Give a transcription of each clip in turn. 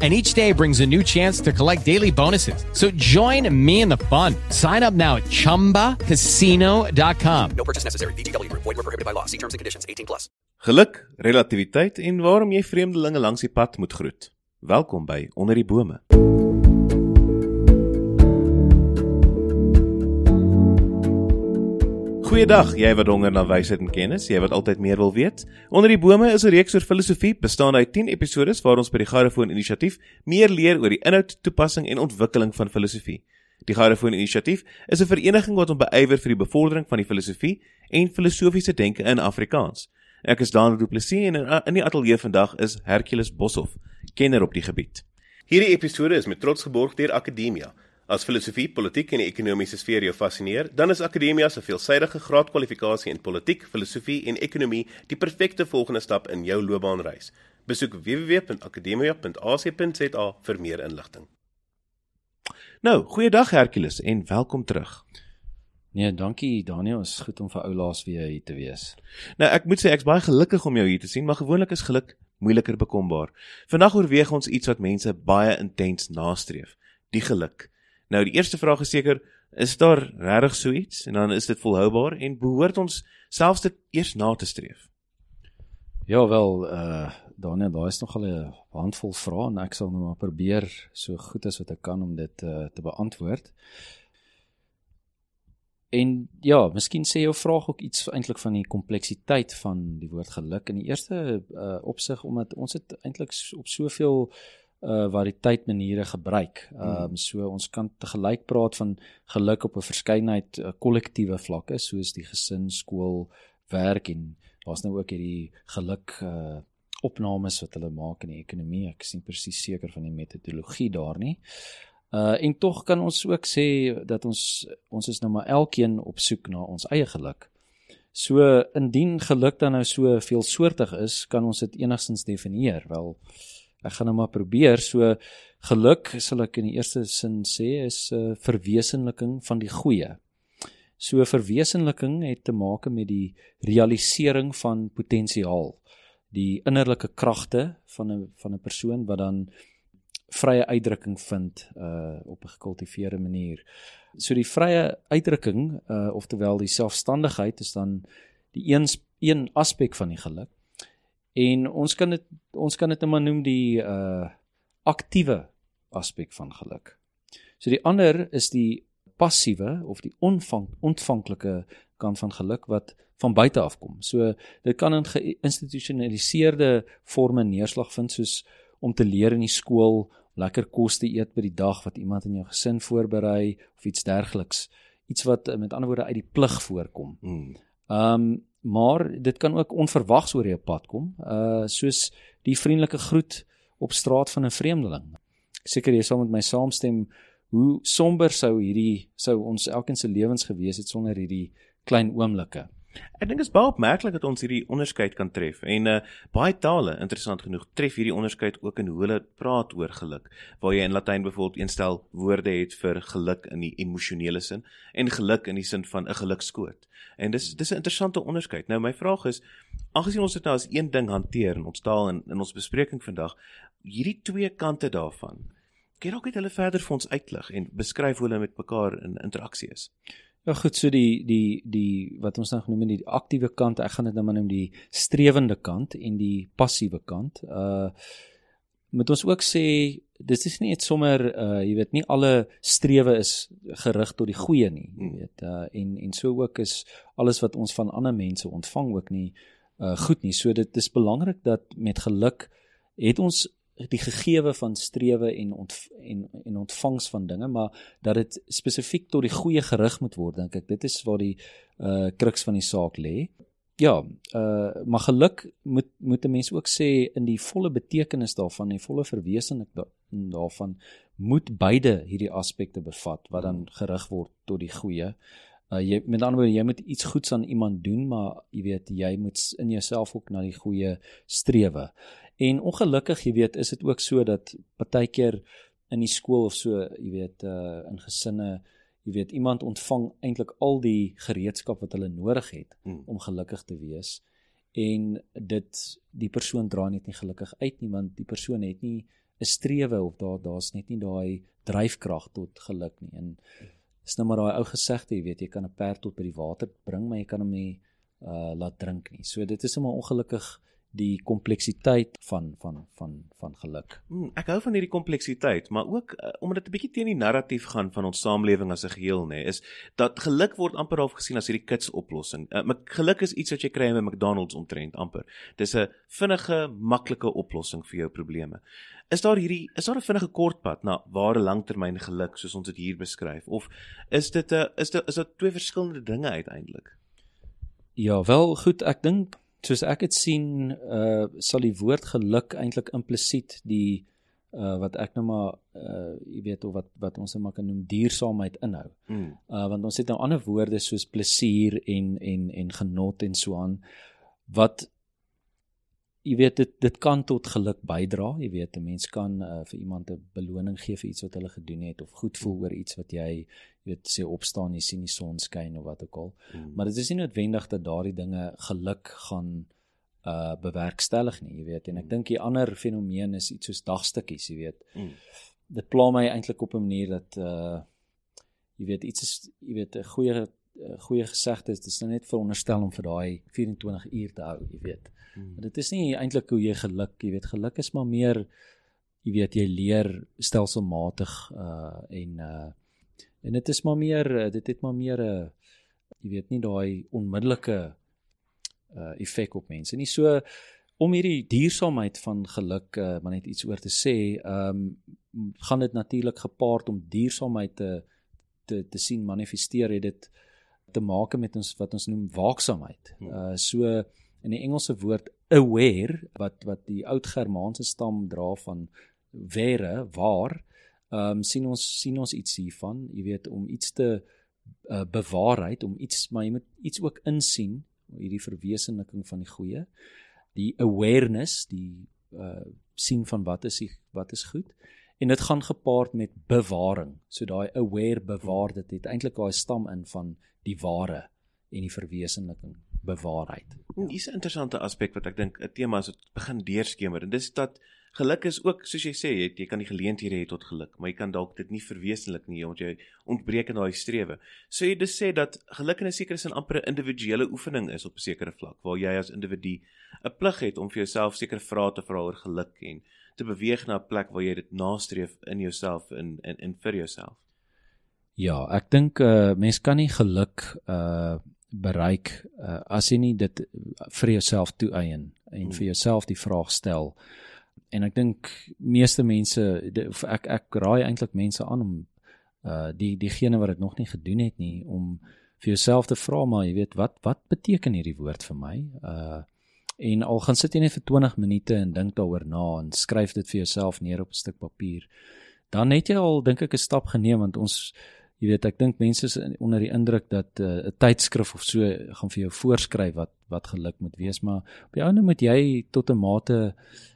and each day brings a new chance to collect daily bonuses. So join me in the fun. Sign up now at ChumbaCasino.com. No purchase necessary. VGW Group. Void were prohibited by law. See terms and conditions. 18 plus. Geluk, relativiteit en waarom jy vreemdelinge langs die pad moet groet. Welkom by Onder die Bome. Goeiedag, jy wat honger na wysheid en kennis, jy wat altyd meer wil weet. Onder die Bome is 'n reeks oor filosofie bestaande uit 10 episode waar ons by die Garafoon Inisiatief meer leer oor die inhoud, toepassing en ontwikkeling van filosofie. Die Garafoon Inisiatief is 'n vereniging wat hom beywer vir die bevordering van die filosofie en filosofiese denke in Afrikaans. Ek is Daan Du Plessis en in die ateljee vandag is Hercules Boshoff, kenner op die gebied. Hierdie episode is met trots geborg deur Akademia. As filosofie, politiek en die ekonomiese sfeer jou fascineer, dan is Akademia se veelsidige graadkwalifikasie in politiek, filosofie en ekonomie die perfekte volgende stap in jou loopbaanreis. Besoek www.akademia.ac.za vir meer inligting. Nou, goeiedag Hercules en welkom terug. Nee, dankie Daniel, is goed om vir ou laas weer hier te wees. Nou, ek moet sê ek's baie gelukkig om jou hier te sien, maar gewoonlik is geluk moeiliker bekombaar. Vandag oorweeg ons iets wat mense baie intens nastreef, die geluk. Nou die eerste vraag is seker, is daar regtig so iets en dan is dit volhoubaar en behoort ons selfs dit eers na te streef? Ja wel, uh Daniel, daar is nog al 'n handvol vrae en ek sal nou maar probeer so goed as wat ek kan om dit uh, te beantwoord. En ja, miskien sê jou vraag ook iets eintlik van die kompleksiteit van die woord geluk in die eerste uh opsig omdat ons dit eintlik op soveel uh variëteit maniere gebruik. Ehm um, so ons kan te gelyk praat van geluk op 'n verskeidenheid uh, kollektiewe vlakke soos die gesin, skool, werk en daar's nou ook hierdie geluk uh opnames wat hulle maak in die ekonomie. Ek is nie presies seker van die metodologie daar nie. Uh en tog kan ons ook sê dat ons ons is nou maar elkeen op soek na ons eie geluk. So indien geluk dan nou so veelsoortig is, kan ons dit enigstens definieer. Wel ek gaan nou maar probeer so geluk sal ek in die eerste sin sê is 'n uh, verwesenliking van die goeie. So verwesenliking het te maak met die realisering van potensiaal, die innerlike kragte van 'n van 'n persoon wat dan vrye uitdrukking vind uh op 'n gekultiveerde manier. So die vrye uitdrukking uh oftewel die selfstandigheid is dan die een een aspek van die geluk. En ons kan dit ons kan dit net maar noem die uh aktiewe aspek van geluk. So die ander is die passiewe of die ontvang ontvanklike kant van geluk wat van buite af kom. So dit kan in geïnstitusionaliseerde forme neerslag vind soos om te leer in die skool, lekker kos te eet by die dag wat iemand in jou gesin voorberei of iets dergeliks. Iets wat met ander woorde uit die plig voorkom. Ehm um, maar dit kan ook onverwags oor jou pad kom, uh soos die vriendelike groet op straat van 'n vreemdeling. Seker jy sal met my saamstem hoe somber sou hierdie sou ons elkeen se lewens gewees het sonder hierdie klein oomblikke. Ek dink dit is baie opmerklik dat ons hierdie onderskeid kan tref en uh baie tale interessant genoeg tref hierdie onderskeid ook in hoe hulle praat oor geluk. Waar jy in Latyn byvoorbeeld eenstel woorde het vir geluk in die emosionele sin en geluk in die sin van 'n gelukskoot. En dis dis 'n interessante onderskeid. Nou my vraag is, aangesien ons dit nou as een ding hanteer in ons taal en in ons bespreking vandag, hierdie twee kante daarvan. Kan jy dalk net hulle verder vir ons uitlig en beskryf hoe hulle met mekaar in interaksie is? Ja goed, so die die die wat ons dan genoem het die aktiewe kant, ek gaan dit nou maar noem die strewende kant en die passiewe kant. Uh moet ons ook sê dis is nie net sommer uh jy weet nie alle strewe is gerig tot die goeie nie, jy hmm. weet. Uh en en so ook is alles wat ons van ander mense ontvang ook nie uh goed nie. So dit is belangrik dat met geluk het ons die gegewe van strewe en ont, en en ontvangs van dinge maar dat dit spesifiek tot die goeie gerig moet word dink ek. Dit is waar die uh kruks van die saak lê. Ja uh maar geluk moet moet 'n mens ook sê in die volle betekenis daarvan die volle verwesenlik daarvan moet beide hierdie aspekte bevat wat dan gerig word tot die goeie. Uh jy met ander woorde jy moet iets goeds aan iemand doen, maar jy weet jy moet in jouself ook na die goeie strewe. En ongelukkig, jy weet, is dit ook so dat partykeer in die skool of so, jy weet, uh in gesinne, jy weet, iemand ontvang eintlik al die gereedskap wat hulle nodig het Hmm. om gelukkig te wees. En dit die persoon dra net nie gelukkig uit nie want die persoon het nie 'n strewe of daar daar's net nie daai dryfkrag tot geluk nie. En is nou maar daai ou gesegde jy weet jy kan 'n perd tot by die water bring maar jy kan hom nie uh laat drink nie. So dit is net maar ongelukkig die kompleksiteit van van van van geluk Hmm, ek hou van hierdie kompleksiteit, maar ook uh, omdat dit 'n bietjie teen die narratief gaan van ons samelewing as 'n geheel, nê, nee, is dat geluk word amper half gesien as hierdie kits oplossing. Uh, geluk is iets wat jy kry 'n McDonald's omtrent amper. Dis 'n vinnige, maklike oplossing vir jou probleme. Is daar hierdie is daar 'n vinnige kortpad na ware langtermyn geluk soos ons dit hier beskryf of is dit 'n is dit is dit twee verskillende dinge uiteindelik? Ja, wel goed, ek dink soos ek dit sien, uh sal die woord geluk eintlik implisiet die uh wat ek nou maar uh jy weet of wat wat ons nou maar kan noem duursaamheid inhou. Hmm. Uh want ons het nou ander woorde soos plesier en en en genot en so aan wat jy weet dit dit kan tot geluk bydra, jy weet 'n mens kan uh, vir iemand 'n beloning gee vir iets wat hulle gedoen het of goed voel oor iets wat jy jy weet sê opstaan jy sien die son skyn of wat ook al. Hmm. Maar dit is nie noodwendig dat daardie dinge geluk gaan uh bewerkstellig nie, jy weet. En ek dink die ander fenomeen is iets soos dagstukkies, jy weet. Hmm. Dit pla my eintlik op 'n manier dat uh jy weet iets is jy weet 'n goeie goeie gesegde is dis nou net veronderstel om vir daai 24 uur te hou, jy weet. Hmm. Maar dit is nie eintlik hoe jy geluk, jy weet, geluk is maar meer jy weet jy leer stelselmatig uh en uh en dit is maar meer uh, dit het maar meer 'n uh, jy weet nie daai onmiddellike uh effek op mense nie. So om hierdie duursaamheid van geluk uh maar net iets oor te sê, ehm um, gaan dit natuurlik gepaard om duursaamheid te te te sien manifesteer het dit te maak met ons wat ons noem waaksaamheid. Uh so in die Engelse woord aware wat wat die oud Germaanse stam dra van were, waar, ehm um, sien ons sien ons iets hiervan, jy weet om iets te uh, bewaarheid, om iets maar jy moet iets ook insien, hierdie verwesenliking van die goeie, die awareness, die uh sien van wat is die, wat is goed en dit gaan gepaard met bewaring. So daai aware bewaar dit het eintlik daai stam in van die ware en die verwesenliking bewaarheid. Hmm, Hier's 'n interessante aspek wat ek dink 'n tema is wat begin deurskemer en dis dat geluk is ook soos jy sê jy, jy kan die geleenthede hê tot geluk, maar jy kan dalk dit nie verwesenlik nie omdat jy ontbreek in daai strewe. So jy dis sê dat geluk in 'n sekere sin amper 'n individuele oefening is op 'n sekere vlak waar jy as individu 'n plig het om vir jouself sekere vrae te vra oor geluk en te beweeg na 'n plek waar jy dit nastreef in jouself en in en vir jouself. Ja, ek dink uh mens kan nie geluk uh bereik uh as jy nie dit vir jouself toeëien en vir jouself die vraag stel. En ek dink meeste mense of ek ek raai eintlik mense aan om uh die diegene wat dit nog nie gedoen het nie om vir jouself te vra maar jy weet wat wat beteken hierdie woord vir my? Uh en al gaan sit jy net vir 20 minute en dink daaroor na en skryf dit vir jouself neer op 'n stuk papier. Dan het jy al dink ek 'n stap geneem want ons jy weet ek dink mense is onder die indruk dat 'n uh, tydskrif of so gaan vir jou voorskryf wat wat geluk moet wees maar op die einde moet jy tot 'n mate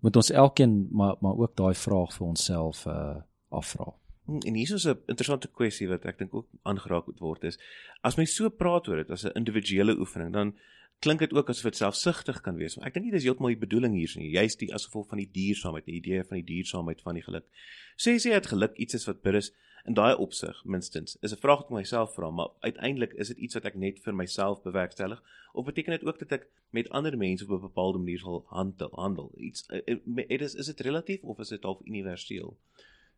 moet ons elkeen maar maar ook daai vraag vir onsself uh afvra. Hmm, En hier is 'n interessante kwessie wat ek dink ook aangeraak moet word is as mens so praat oor dit as 'n individuele oefening dan klink dit ook asof dit selfsugtig kan wees. Maar ek dink nie dis heeltemal die bedoeling hier nie. Juist die as gevolg van die duursaamheid, die idee van die duursaamheid van die geluk. Sê sê dat geluk iets is wat is in daai opsig minstens. Is 'n vraag wat ek myself vra, maar uiteindelik is dit iets wat ek net vir myself bewerkstellig of beteken dit ook dat ek met ander mense op 'n bepaalde manier sal handel, handel? Iets eh, eh, is is dit relatief of is dit half universeel?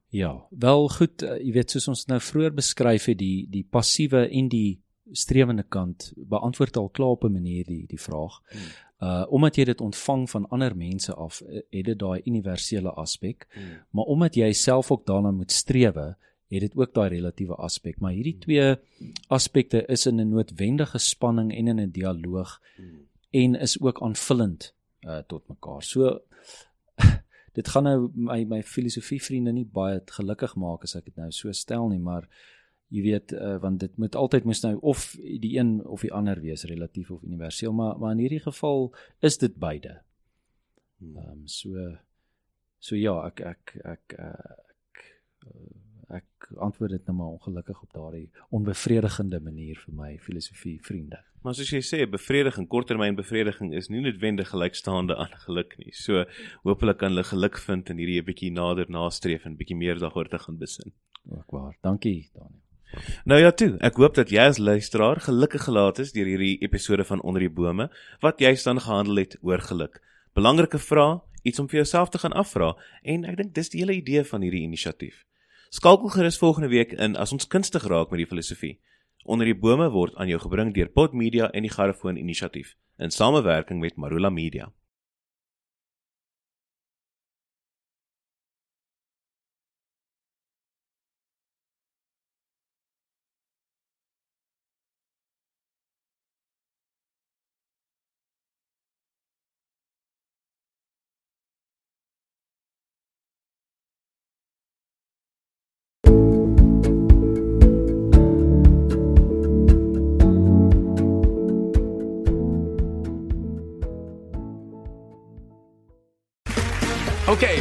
Ja, wel goed, uh, jy weet soos ons nou vroeër beskryf het die die passiewe en die strewende kant beantwoord al klaar op 'n manier die die vraag. Hmm. Uh omdat jy dit ontvang van ander mense af, eh, het dit daai universele aspek, Hmm. maar omdat jy self ook daarna moet strewe, het dit ook daai relatiewe aspek. Maar hierdie twee aspekte is in 'n noodwendige spanning en in 'n dialoog Hmm. en is ook aanvullend uh tot mekaar. So dit gaan nou my my filosofie vriende nie baie gelukkig maak as ek dit nou so stel nie, maar jy weet uh, want dit moet altyd moes nou of die een of die ander wees relatief of universeel maar maar in hierdie geval is dit beide. Hmm. Ehm um, so so ja ek ek ek ek, ek, ek antwoord dit nou maar ongelukkig op daardie onbevredigende manier vir my filosofie vriende. Maar soos jy sê, bevrediging, korttermyn bevrediging is nie noodwendig gelykstaande aan geluk nie. So hopelik kan hulle geluk vind en hierdie 'n bietjie nader nastreef en bietjie meer daaroor te gaan besin. Ook waar. Dankie Daniel. Nou ja toe, ek hoop dat jy as luisteraar gelukkig gelaat is deur hierdie episode van Onder die Bome wat juist dan gehandel het oor geluk. Belangrike vrae, iets om vir jouself te gaan afvra en ek dink dis die hele idee van hierdie inisiatief. Skakel gerus volgende week in as ons kunstig raak met die filosofie. Onder die bome word aan jou gebring deur Pod Media en die Garfoon Inisiatief in samewerking met Marula Media.